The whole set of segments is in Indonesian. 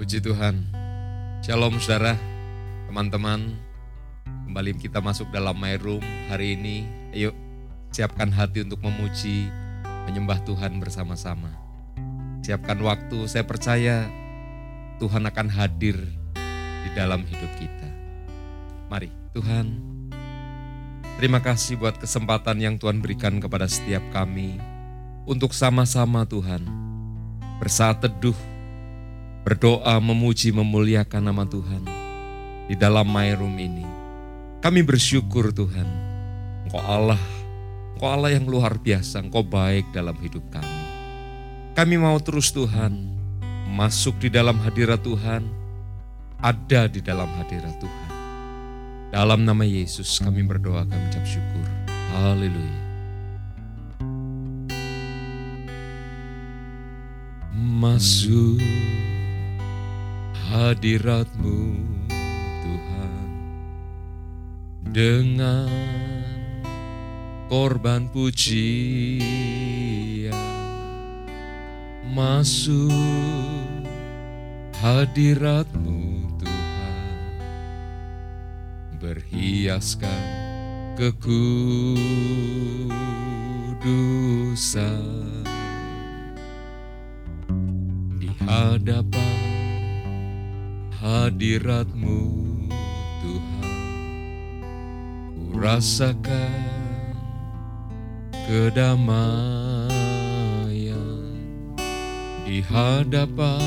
Puji Tuhan. Shalom saudara, teman-teman. Kembali kita masuk dalam My Room hari ini. Ayo siapkan hati untuk memuji, menyembah Tuhan bersama-sama. Siapkan waktu, saya percaya Tuhan akan hadir di dalam hidup kita. Mari Tuhan, terima kasih buat kesempatan yang Tuhan berikan kepada setiap kami untuk sama-sama Tuhan bersaat teduh, berdoa, memuji, memuliakan nama Tuhan di dalam My Room ini. Kami bersyukur Tuhan, Engkau Allah, Engkau Allah yang luar biasa, Engkau baik dalam hidup kami. Kami mau terus Tuhan, masuk di dalam hadirat Tuhan, ada di dalam hadirat Tuhan. Dalam nama Yesus kami berdoa, kami ucap syukur. Haleluya. Masuk hadiratmu Tuhan. Dengan korban pujian masuk hadiratmu Tuhan. Berhiaskan kekudusan di hadapan hadiratmu Tuhan. Ku rasakan kedamaian di hadapan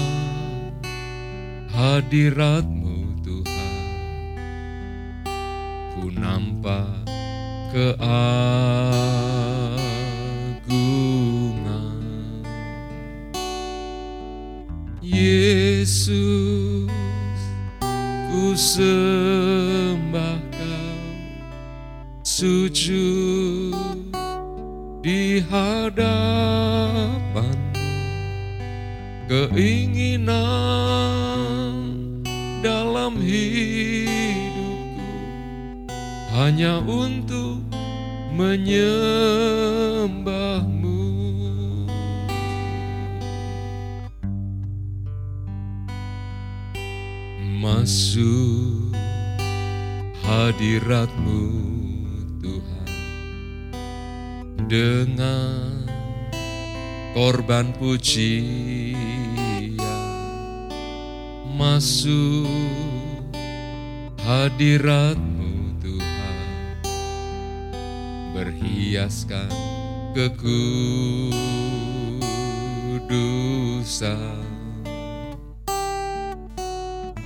hadiratmu Tuhan. Ku nampak keagungan Yesus sembah kau sujud di hadapanmu keinginan dalam hidupku hanya untuk menyembahmu hadiratmu Tuhan. Dengan korban pujian masuk hadiratmu Tuhan. Berhiaskan kekudusan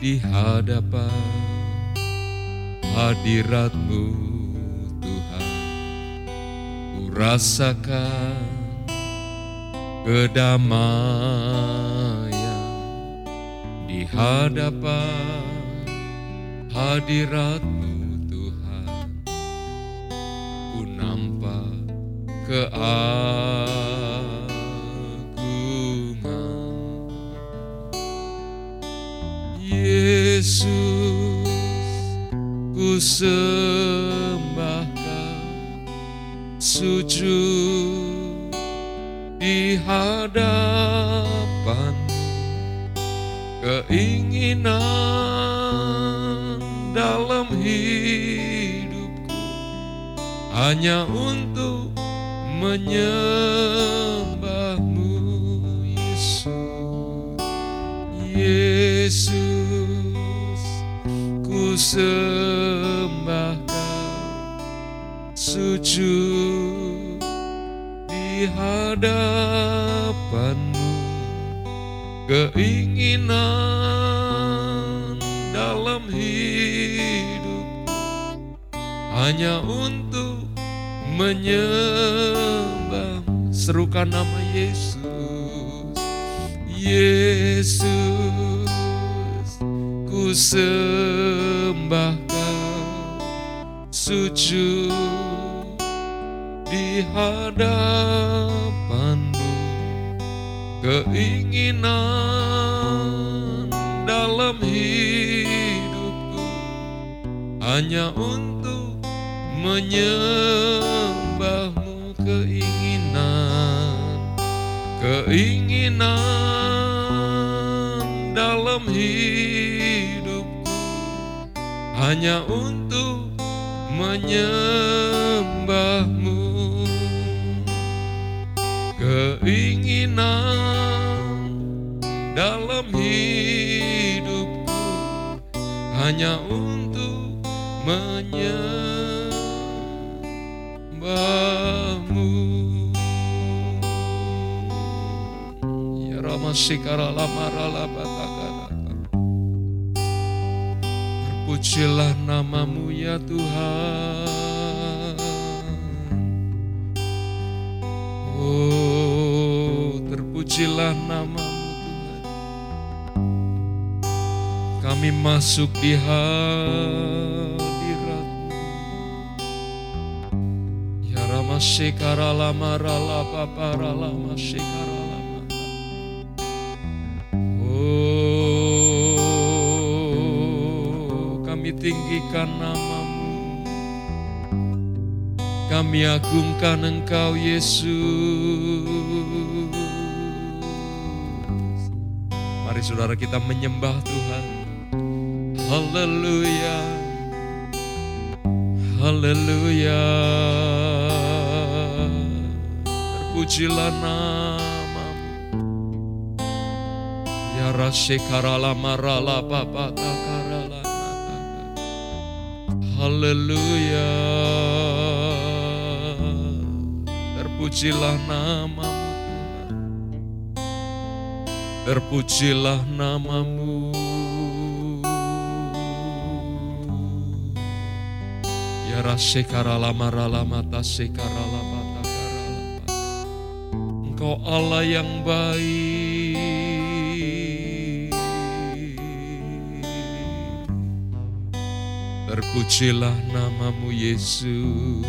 di hadapan hadiratmu Tuhan. Ku rasakan kedamaian di hadapan hadiratmu Tuhan. Ku nampak keagungan Yesus ku sembah kau sujud di hadapanmu keinginan dalam hidupku hanya untuk menyembahmu Yesus. Yesus ku sembah di hadapanmu. Keinginan dalam hidupku hanya untuk menyembah. Serukan nama Yesus? Yesus ku sembah kau sujud di hadapanmu keinginan dalam hidupku hanya untuk menyembahmu. Keinginan keinginan dalam hidupku hanya untuk menyembahmu hanya untuk menyembahmu. Ya Rama Sikara Lamara Terpujilah namamu ya Tuhan. Oh terpujilah namamu Kami masuk di hadiratmu Ya Rama Sikara Lamara Lapapara Lama Sikara Lama Oh kami tinggikan namamu. Kami agungkan engkau Yesus. Mari saudara kita menyembah Tuhan Haleluya Haleluya Terpujilah namamu. Ya Rasekarala marala bapa takarala nataka. Haleluya Terpujilah namamu Terpujilah namamu Ya Rasekarala marala mata karala mata. Engkau Allah yang baik. Terpujilah namamu Yesus.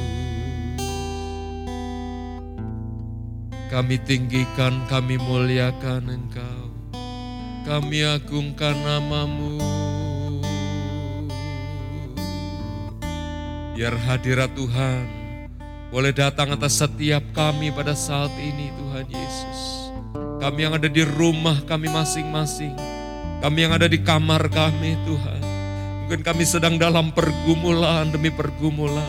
Kami tinggikan, kami muliakan Engkau. Kami agungkan namamu Biar hadirat Tuhan boleh datang atas setiap kami pada saat ini Tuhan Yesus. Kami yang ada di rumah kami masing-masing. Kami yang ada di kamar kami Tuhan. Mungkin kami sedang dalam pergumulan demi pergumulan.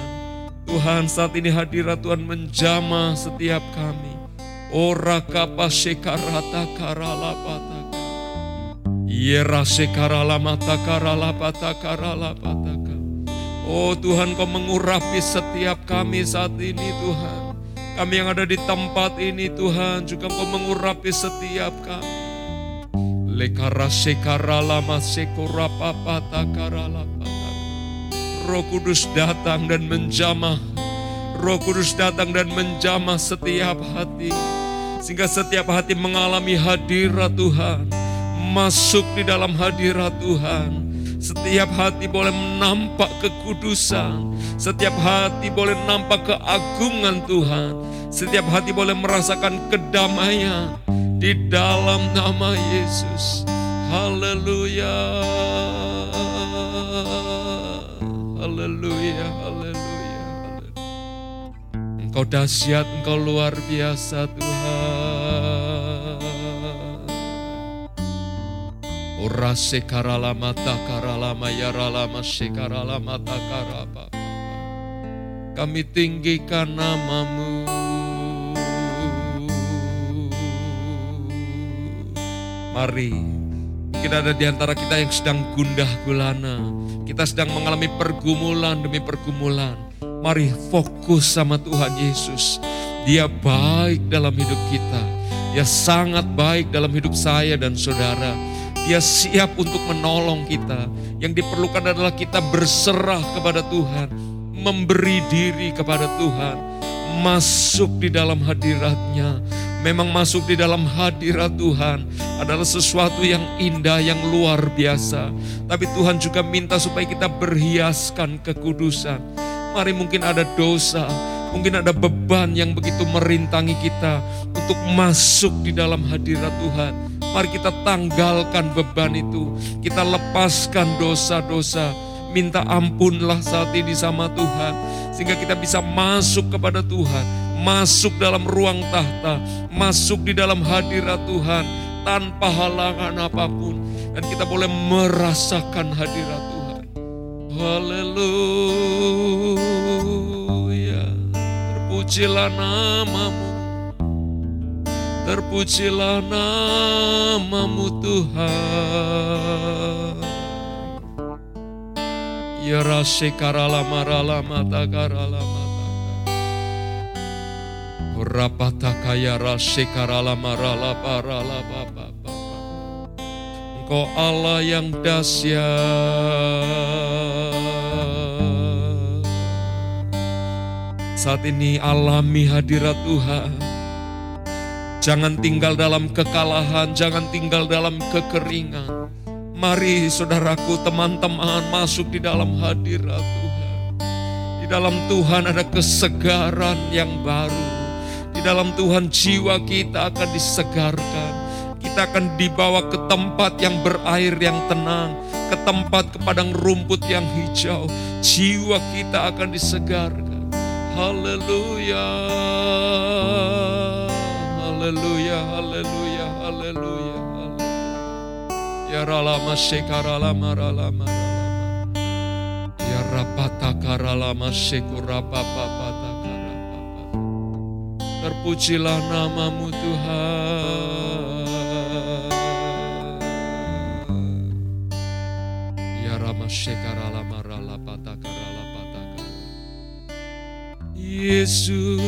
Tuhan saat ini hadirat Tuhan menjamah setiap kami. Ora kapa sekarata karala. Yera sekarala mata karala pataka karala pataka. Oh Tuhan kau mengurapi setiap kami saat ini Tuhan. Kami yang ada di tempat ini Tuhan juga kau mengurapi setiap kami. Lekara sekara lama sekora papa takara Roh Kudus datang dan menjamah. Roh Kudus datang dan menjamah setiap hati. Sehingga setiap hati mengalami hadirat Tuhan. Masuk di dalam hadirat Tuhan. Setiap hati boleh menampak kekudusan. Setiap hati boleh nampak keagungan Tuhan. Setiap hati boleh merasakan kedamaian di dalam nama Yesus. Haleluya. Haleluya, haleluya. Engkau dahsyat, engkau luar biasa Tuhan. Ora sekarala mata karala mayarala masekarala mata karapa. Kami tinggikan namamu. Mari, mungkin ada di antara kita yang sedang gundah gulana. Kita sedang mengalami pergumulan demi pergumulan. Mari fokus sama Tuhan Yesus. Dia baik dalam hidup kita. Dia sangat baik dalam hidup saya dan saudara. Dia siap untuk menolong kita. Yang diperlukan adalah kita berserah kepada Tuhan, memberi diri kepada Tuhan, masuk di dalam hadiratnya. Memang masuk di dalam hadirat Tuhan adalah sesuatu yang indah, yang luar biasa. Tapi Tuhan juga minta supaya kita berhiaskan kekudusan. Mari mungkin ada dosa, mungkin ada beban yang begitu merintangi kita untuk masuk di dalam hadirat Tuhan. Mari kita tanggalkan beban itu. Kita lepaskan dosa-dosa. Minta ampunlah saat ini sama Tuhan. Sehingga kita bisa masuk kepada Tuhan. Masuk dalam ruang tahta. Masuk di dalam hadirat Tuhan. Tanpa halangan apa pun. Dan kita boleh merasakan hadirat Tuhan. Haleluya. Terpujilah namamu. Terpujilah namamu Tuhan. Ya rasekarala marala mata karala mata. Rapataka ya rasekarala marala parala baba. Engkau Allah yang dahsyat. Saat ini alami hadirat Tuhan. Jangan tinggal dalam kekalahan, jangan tinggal dalam kekeringan. Mari saudaraku, teman-teman masuk di dalam hadirat Tuhan. Di dalam Tuhan ada kesegaran yang baru. Di dalam Tuhan jiwa kita akan disegarkan kita akan dibawa ke tempat yang berair yang tenang, ke tempat ke padang rumput yang hijau. Jiwa kita akan disegarkan. Haleluya. Haleluya, haleluya, haleluya. Ya ralama shekaralama ralama ralama. Ya rapatakaralama shekurapapapatakarapapa. Terpujilah namamu Tuhan. shekarala marala patakarala patakara. Yesus,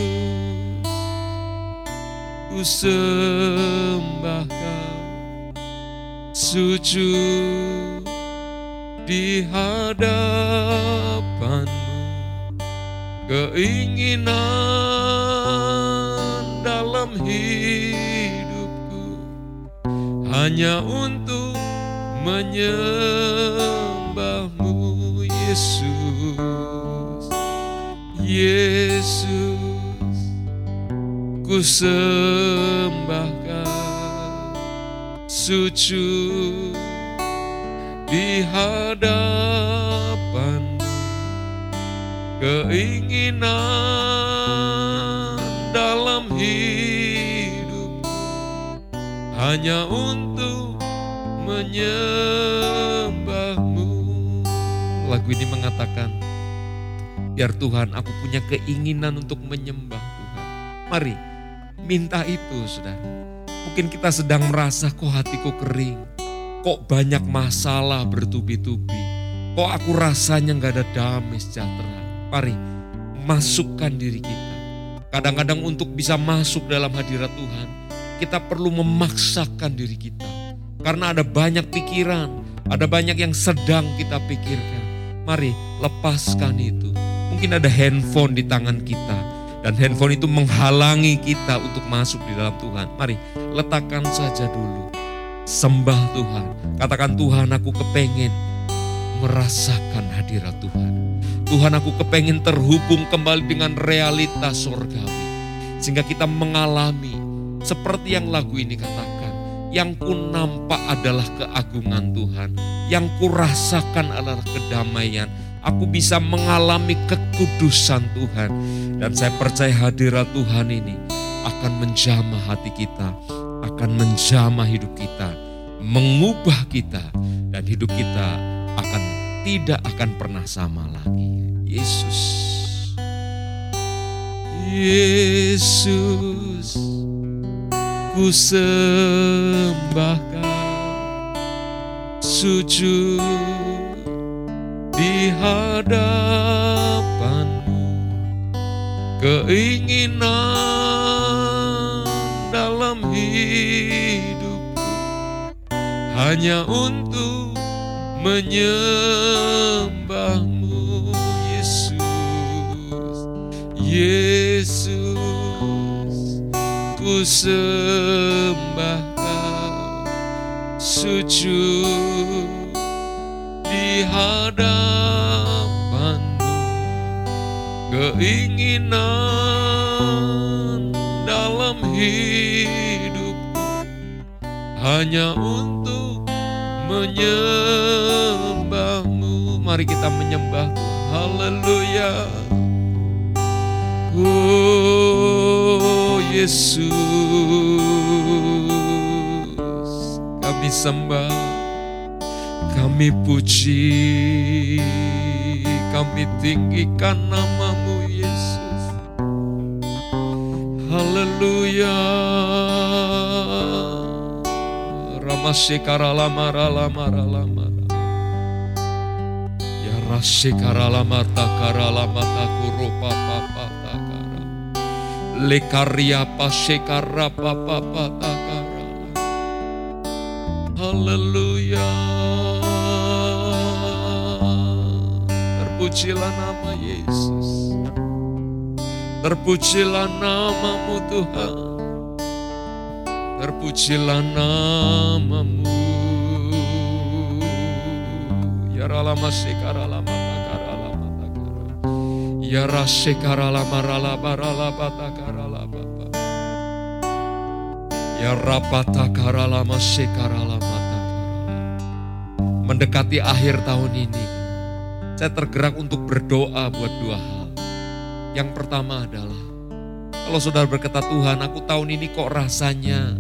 ku sembah kau, sujud di hadapanmu, keinginan dalam hidupku hanya untuk menyembah menyembahmu Yesus. Yesus ku sembahkan sujud di hadapanmu keinginan dalam hidupku hanya untuk menyembahmu lagu ini mengatakan, biar Tuhan aku punya keinginan untuk menyembah Tuhan. Mari, minta itu saudara. Mungkin kita sedang merasa kok hatiku kering, kok banyak masalah bertubi-tubi, kok aku rasanya nggak ada damai sejahtera. Mari, masukkan diri kita. Kadang-kadang untuk bisa masuk dalam hadirat Tuhan, kita perlu memaksakan diri kita. Karena ada banyak pikiran, ada banyak yang sedang kita pikirkan. Mari lepaskan itu. Mungkin ada handphone di tangan kita. Dan handphone itu menghalangi kita untuk masuk di dalam Tuhan. Mari letakkan saja dulu. Sembah Tuhan. Katakan Tuhan aku kepengen merasakan hadirat Tuhan. Tuhan aku kepengen terhubung kembali dengan realitas sorgawi. Sehingga kita mengalami seperti yang lagu ini katakan. Yang ku nampak adalah keagungan Tuhan. Yang ku rasakan adalah kedamaian. Aku bisa mengalami kekudusan Tuhan. Dan saya percaya hadirat Tuhan ini akan menjamah hati kita. Akan menjamah hidup kita. Mengubah kita. Dan hidup kita akan tidak akan pernah sama lagi. Yesus. Yesus ku sembah kau sujud di hadapanmu. Keinginan dalam hidupku hanya untuk menyembahmu Yesus. Yesus ku sembah kau sujud di hadapanmu keinginan dalam hidupku hanya untuk menyembahmu. Mari kita menyembah haleluya. Oh Yesus kami sembah Kami puji, kami tinggikan namamu Haleluya. Ramasekara lama lama lama. Ya rasekara lama takara lama takuru papa takara. Lekaria pasekara papa takara. Haleluya. Terpujilah nama Yesus. Terpujilah namamu Tuhan. Terpujilah namamu. Ya ralama sekara lama takara. Ya rasekara lama ralaba ralaba takara laba. Ya rapata kara lama sekara lama takara. Mendekati akhir tahun ini, saya tergerak untuk berdoa buat dua hal. Yang pertama adalah, kalau saudara berkata Tuhan, aku tahun ini kok rasanya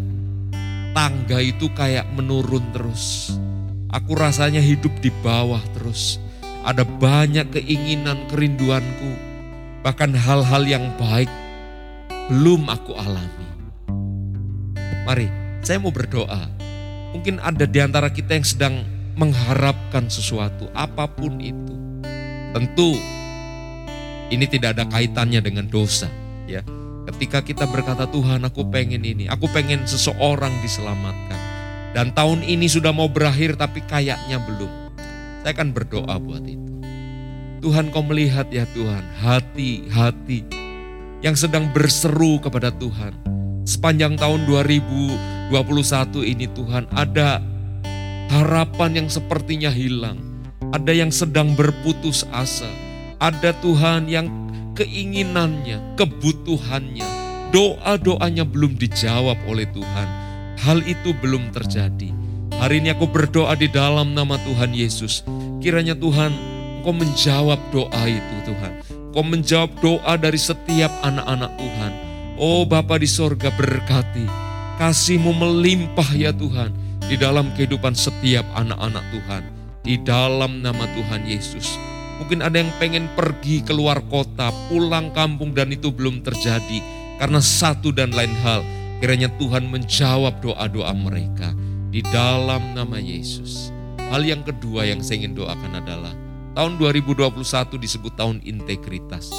tangga itu kayak menurun terus. Aku rasanya hidup di bawah terus. Ada banyak keinginan, kerinduanku, bahkan hal-hal yang baik belum aku alami. Mari, saya mau berdoa. Mungkin ada di antara kita yang sedang mengharapkan sesuatu, apa pun itu. Tentu ini tidak ada kaitannya dengan dosa, ya. Ketika kita berkata Tuhan, aku pengen ini, aku pengen seseorang diselamatkan. Dan tahun ini sudah mau berakhir tapi kayaknya belum. Saya akan berdoa buat itu. Tuhan kau melihat ya Tuhan, hati-hati yang sedang berseru kepada Tuhan. Sepanjang tahun 2021 ini Tuhan ada harapan yang sepertinya hilang. Ada yang sedang berputus asa. Ada Tuhan yang keinginannya, kebutuhannya, doa-doanya belum dijawab oleh Tuhan. Hal itu belum terjadi. Hari ini aku berdoa di dalam nama Tuhan Yesus. Kiranya Tuhan, Engkau menjawab doa itu Tuhan. Engkau menjawab doa dari setiap anak-anak Tuhan. Oh Bapa di sorga berkati. Kasihmu melimpah ya Tuhan. Di dalam kehidupan setiap anak-anak Tuhan. Di dalam nama Tuhan Yesus. Mungkin ada yang pengen pergi keluar kota, pulang kampung dan itu belum terjadi. Karena satu dan lain hal, kiranya Tuhan menjawab doa-doa mereka di dalam nama Yesus. Hal yang kedua yang saya ingin doakan adalah tahun 2021 disebut tahun integritas.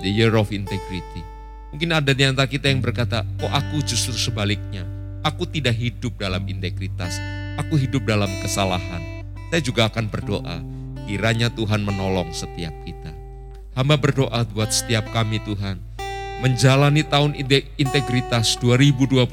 The year of integrity. Mungkin ada di antara kita yang berkata, kok aku justru sebaliknya. Aku tidak hidup dalam integritas. Aku hidup dalam kesalahan. Saya juga akan berdoa Kiranya Tuhan menolong setiap kita. Hamba berdoa buat setiap kami Tuhan. Menjalani tahun integritas 2021.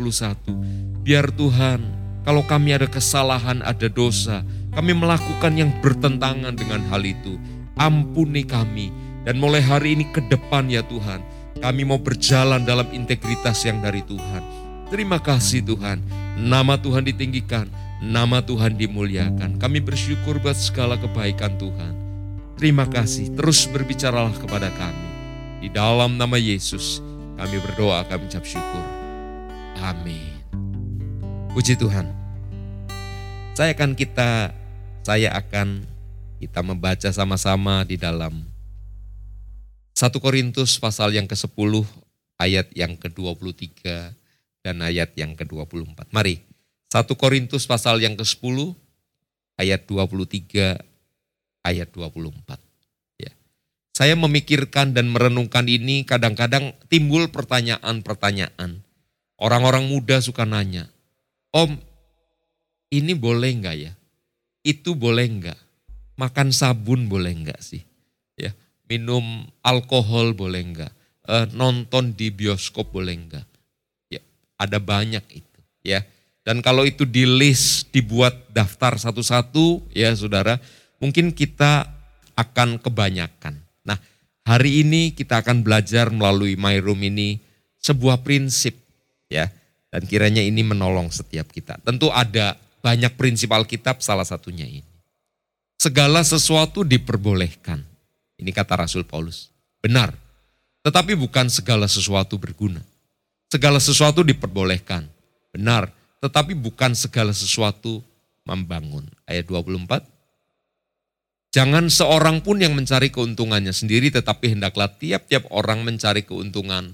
Biar Tuhan, kalau kami ada kesalahan, ada dosa, kami melakukan yang bertentangan dengan hal itu. Ampuni kami. Dan mulai hari ini ke depan ya Tuhan, kami mau berjalan dalam integritas yang dari Tuhan. Terima kasih Tuhan. Nama Tuhan ditinggikan Nama Tuhan dimuliakan. Kami bersyukur buat segala kebaikan Tuhan. Terima kasih, terus berbicaralah kepada kami. Di dalam nama Yesus, kami berdoa, kami ucap syukur. Amin. Puji Tuhan. Saya akan kita, saya akan kita membaca sama-sama di dalam 1 Korintus pasal yang ke-10 ayat yang ke-23 dan ayat yang ke-24. Mari 1 Korintus pasal yang ke-10 ayat 23 ayat 24. Ya. Saya memikirkan dan merenungkan ini kadang-kadang timbul pertanyaan-pertanyaan. Orang-orang muda suka nanya, Om ini boleh enggak ya? Itu boleh enggak? Makan sabun boleh enggak sih? Ya, minum alkohol boleh enggak? E, nonton di bioskop boleh enggak? Ya, ada banyak itu ya dan kalau itu di list, dibuat daftar satu-satu, ya saudara, mungkin kita akan kebanyakan. Nah, hari ini kita akan belajar melalui My Room ini sebuah prinsip, ya. Dan kiranya ini menolong setiap kita. Tentu ada banyak prinsip Alkitab, salah satunya ini. Segala sesuatu diperbolehkan. Ini kata Rasul Paulus. Benar. Tetapi bukan segala sesuatu berguna. Segala sesuatu diperbolehkan. Benar tetapi bukan segala sesuatu membangun. Ayat 24, Jangan seorang pun yang mencari keuntungannya sendiri, tetapi hendaklah tiap-tiap orang mencari keuntungan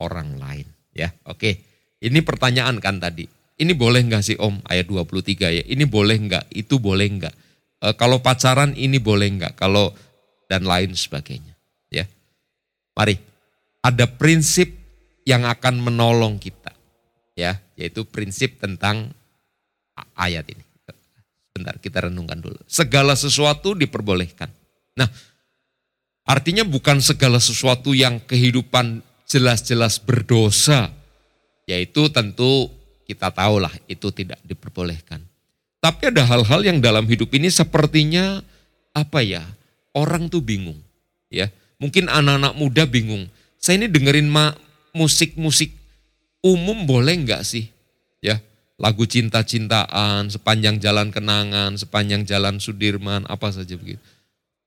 orang lain. Ya, oke. Ini pertanyaan kan tadi. Ini boleh nggak sih Om ayat 23 ya? Ini boleh nggak? Itu boleh nggak? E, kalau pacaran ini boleh nggak? Kalau dan lain sebagainya. Ya, mari ada prinsip yang akan menolong kita, ya, yaitu prinsip tentang ayat ini. Bentar, kita renungkan dulu. Segala sesuatu diperbolehkan. Nah, artinya bukan segala sesuatu yang kehidupan jelas-jelas berdosa. Yaitu tentu kita tahulah itu tidak diperbolehkan. Tapi ada hal-hal yang dalam hidup ini sepertinya apa ya? Orang tuh bingung, ya. Mungkin anak-anak muda bingung. Saya ini dengerin musik-musik umum boleh nggak sih? Ya, lagu cinta-cintaan, sepanjang jalan kenangan, sepanjang jalan Sudirman, apa saja begitu.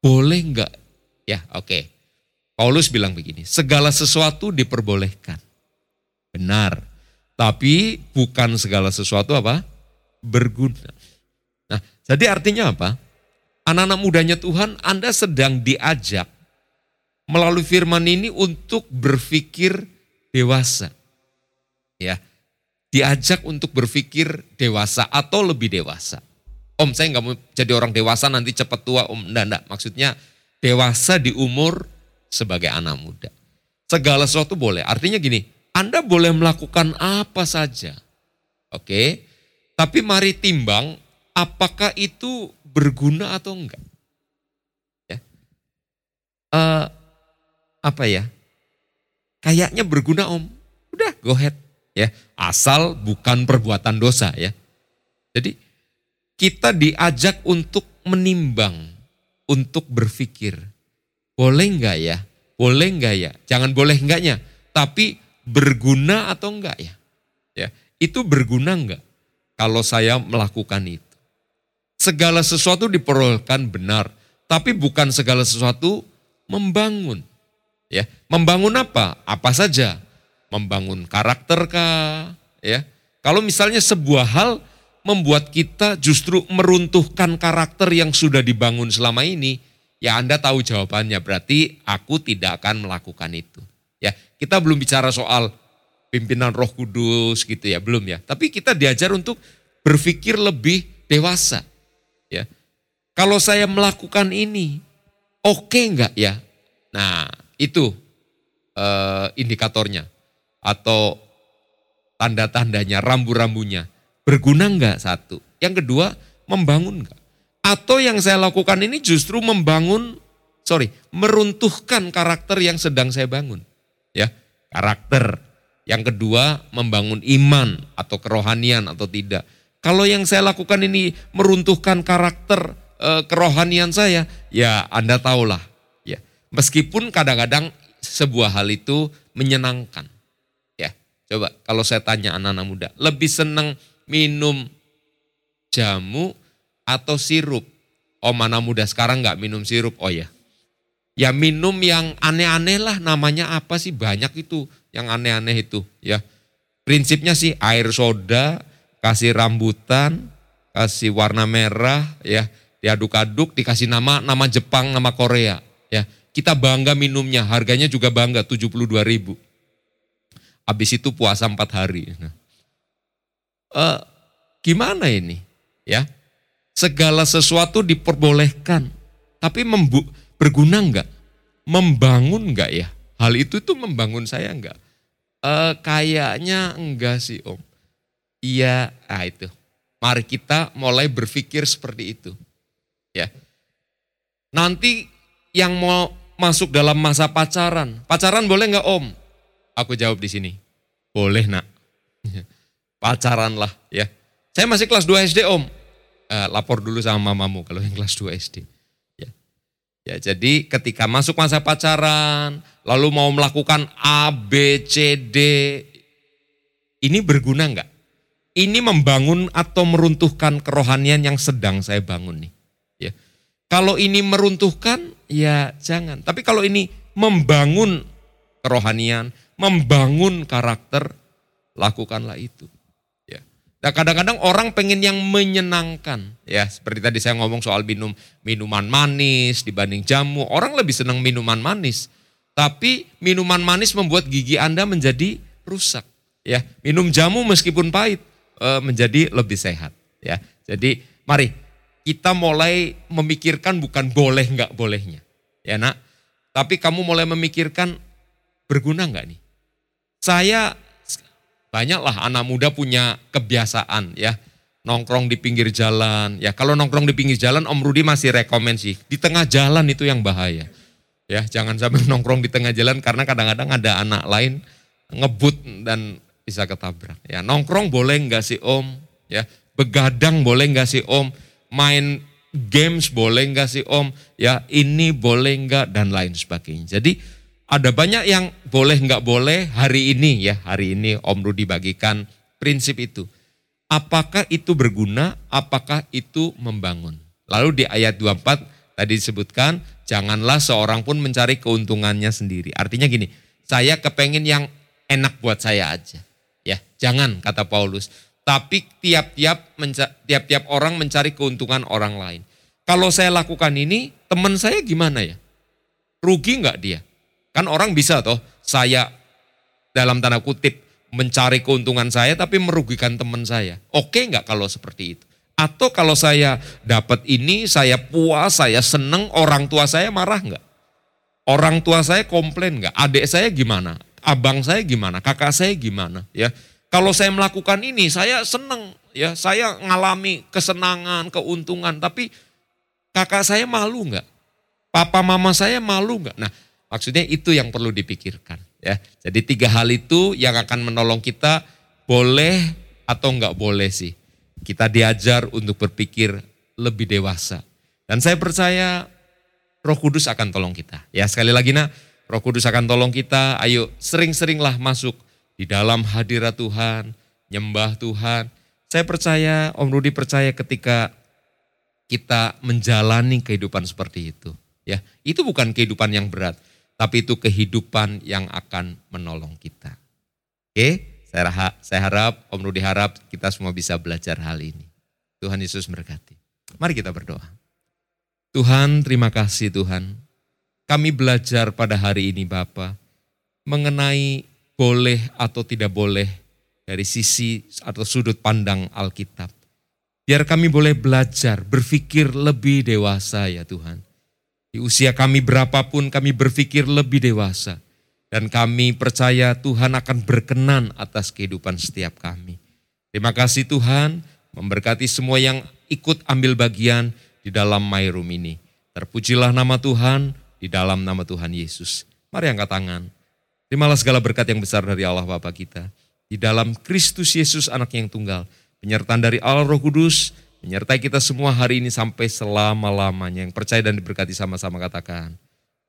Boleh enggak? Ya, oke. Okay. Paulus bilang begini, segala sesuatu diperbolehkan. Benar. Tapi bukan segala sesuatu apa? Berguna. Nah, jadi artinya apa? Anak-anak mudanya Tuhan, Anda sedang diajak melalui firman ini untuk berpikir dewasa. Ya, diajak untuk berpikir dewasa atau lebih dewasa. Om saya nggak mau jadi orang dewasa nanti cepat tua om. Enggak, enggak. Maksudnya dewasa di umur sebagai anak muda. Segala sesuatu boleh. Artinya gini, Anda boleh melakukan apa saja. Oke. Tapi mari timbang apakah itu berguna atau enggak. Ya. Uh, apa ya? Kayaknya berguna om. Udah, go ahead ya asal bukan perbuatan dosa ya. Jadi kita diajak untuk menimbang, untuk berpikir, boleh enggak ya? Boleh enggak ya? Jangan boleh enggaknya, tapi berguna atau enggak ya? Ya, itu berguna enggak kalau saya melakukan itu? Segala sesuatu diperolehkan benar, tapi bukan segala sesuatu membangun. Ya, membangun apa? Apa saja? Membangun karakter kah? Ya. Kalau misalnya sebuah hal membuat kita justru meruntuhkan karakter yang sudah dibangun selama ini, ya Anda tahu jawabannya. Berarti aku tidak akan melakukan itu. Ya, kita belum bicara soal pimpinan Roh Kudus gitu ya, belum ya. Tapi kita diajar untuk berpikir lebih dewasa. Ya. Kalau saya melakukan ini, oke okay enggak ya? Nah, itu uh, indikatornya atau tanda-tandanya, rambu-rambunya. Berguna enggak satu? Yang kedua, membangun enggak? Atau yang saya lakukan ini justru membangun, sorry, meruntuhkan karakter yang sedang saya bangun. Ya, karakter. Yang kedua, membangun iman atau kerohanian atau tidak. Kalau yang saya lakukan ini meruntuhkan karakter e, kerohanian saya, ya Anda tahulah. Ya, meskipun kadang-kadang sebuah hal itu menyenangkan. Coba kalau saya tanya anak-anak muda, lebih senang minum jamu atau sirup? Oh mana muda sekarang nggak minum sirup? Oh ya. Ya minum yang aneh-aneh lah namanya apa sih? Banyak itu yang aneh-aneh itu ya. Prinsipnya sih air soda, kasih rambutan, kasih warna merah ya. Diaduk-aduk dikasih nama nama Jepang, nama Korea ya. Kita bangga minumnya, harganya juga bangga 72 ribu. Habis itu puasa empat hari. Nah, uh, gimana ini? Ya, segala sesuatu diperbolehkan, tapi membu berguna enggak? Membangun enggak ya? Hal itu tuh membangun saya enggak? Uh, kayaknya enggak sih om. Iya, ah itu. Mari kita mulai berpikir seperti itu. Ya. Nanti yang mau masuk dalam masa pacaran, pacaran boleh enggak om? Aku jawab di sini. Boleh nak. Pacaran lah ya. Saya masih kelas 2 SD om. Eh, lapor dulu sama mamamu kalau yang kelas 2 SD. Ya. ya jadi ketika masuk masa pacaran, lalu mau melakukan A, B, C, D. Ini berguna enggak? Ini membangun atau meruntuhkan kerohanian yang sedang saya bangun nih. Ya. Kalau ini meruntuhkan, ya jangan. Tapi kalau ini membangun kerohanian, membangun karakter, lakukanlah itu. Ya. Nah kadang-kadang orang pengen yang menyenangkan. Ya seperti tadi saya ngomong soal minum minuman manis dibanding jamu. Orang lebih senang minuman manis. Tapi minuman manis membuat gigi Anda menjadi rusak. Ya, minum jamu meskipun pahit e, menjadi lebih sehat. Ya, jadi mari kita mulai memikirkan bukan boleh nggak bolehnya. Ya nak, tapi kamu mulai memikirkan berguna nggak nih? Saya banyaklah anak muda punya kebiasaan ya nongkrong di pinggir jalan. Ya kalau nongkrong di pinggir jalan Om Rudi masih rekomend sih. Di tengah jalan itu yang bahaya. Ya jangan sampai nongkrong di tengah jalan karena kadang-kadang ada anak lain ngebut dan bisa ketabrak. Ya nongkrong boleh nggak sih Om? Ya begadang boleh nggak sih Om? Main games boleh nggak sih Om? Ya ini boleh nggak dan lain sebagainya. Jadi ada banyak yang boleh nggak boleh hari ini ya, hari ini Om Rudi bagikan prinsip itu. Apakah itu berguna, apakah itu membangun? Lalu di ayat 24 tadi disebutkan, janganlah seorang pun mencari keuntungannya sendiri. Artinya gini, saya kepengen yang enak buat saya aja. Ya, jangan kata Paulus. Tapi tiap-tiap tiap-tiap orang mencari keuntungan orang lain. Kalau saya lakukan ini, teman saya gimana ya? Rugi nggak dia? Kan orang bisa toh, saya dalam tanda kutip mencari keuntungan saya tapi merugikan teman saya. Oke nggak kalau seperti itu? Atau kalau saya dapat ini, saya puas, saya seneng, orang tua saya marah nggak? Orang tua saya komplain nggak? Adik saya gimana? Abang saya gimana? Kakak saya gimana? Ya, kalau saya melakukan ini, saya seneng, ya, saya ngalami kesenangan, keuntungan. Tapi kakak saya malu nggak? Papa mama saya malu nggak? Nah, Maksudnya itu yang perlu dipikirkan. ya. Jadi tiga hal itu yang akan menolong kita boleh atau enggak boleh sih. Kita diajar untuk berpikir lebih dewasa. Dan saya percaya roh kudus akan tolong kita. Ya sekali lagi nak, roh kudus akan tolong kita. Ayo sering-seringlah masuk di dalam hadirat Tuhan, nyembah Tuhan. Saya percaya, Om Rudi percaya ketika kita menjalani kehidupan seperti itu. Ya, itu bukan kehidupan yang berat tapi itu kehidupan yang akan menolong kita. Oke, saya, harap, Om Rudi harap kita semua bisa belajar hal ini. Tuhan Yesus berkati. Mari kita berdoa. Tuhan, terima kasih Tuhan. Kami belajar pada hari ini Bapa mengenai boleh atau tidak boleh dari sisi atau sudut pandang Alkitab. Biar kami boleh belajar, berpikir lebih dewasa ya Tuhan di usia kami berapapun kami berpikir lebih dewasa. Dan kami percaya Tuhan akan berkenan atas kehidupan setiap kami. Terima kasih Tuhan memberkati semua yang ikut ambil bagian di dalam My Room ini. Terpujilah nama Tuhan di dalam nama Tuhan Yesus. Mari angkat tangan. Terimalah segala berkat yang besar dari Allah Bapa kita. Di dalam Kristus Yesus anak yang tunggal. Penyertaan dari Allah Roh Kudus menyertai kita semua hari ini sampai selama-lamanya. Yang percaya dan diberkati sama-sama katakan.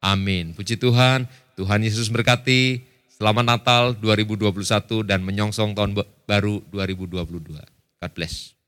Amin. Puji Tuhan, Tuhan Yesus berkati. Selamat Natal 2021 dan menyongsong tahun baru 2022. God bless.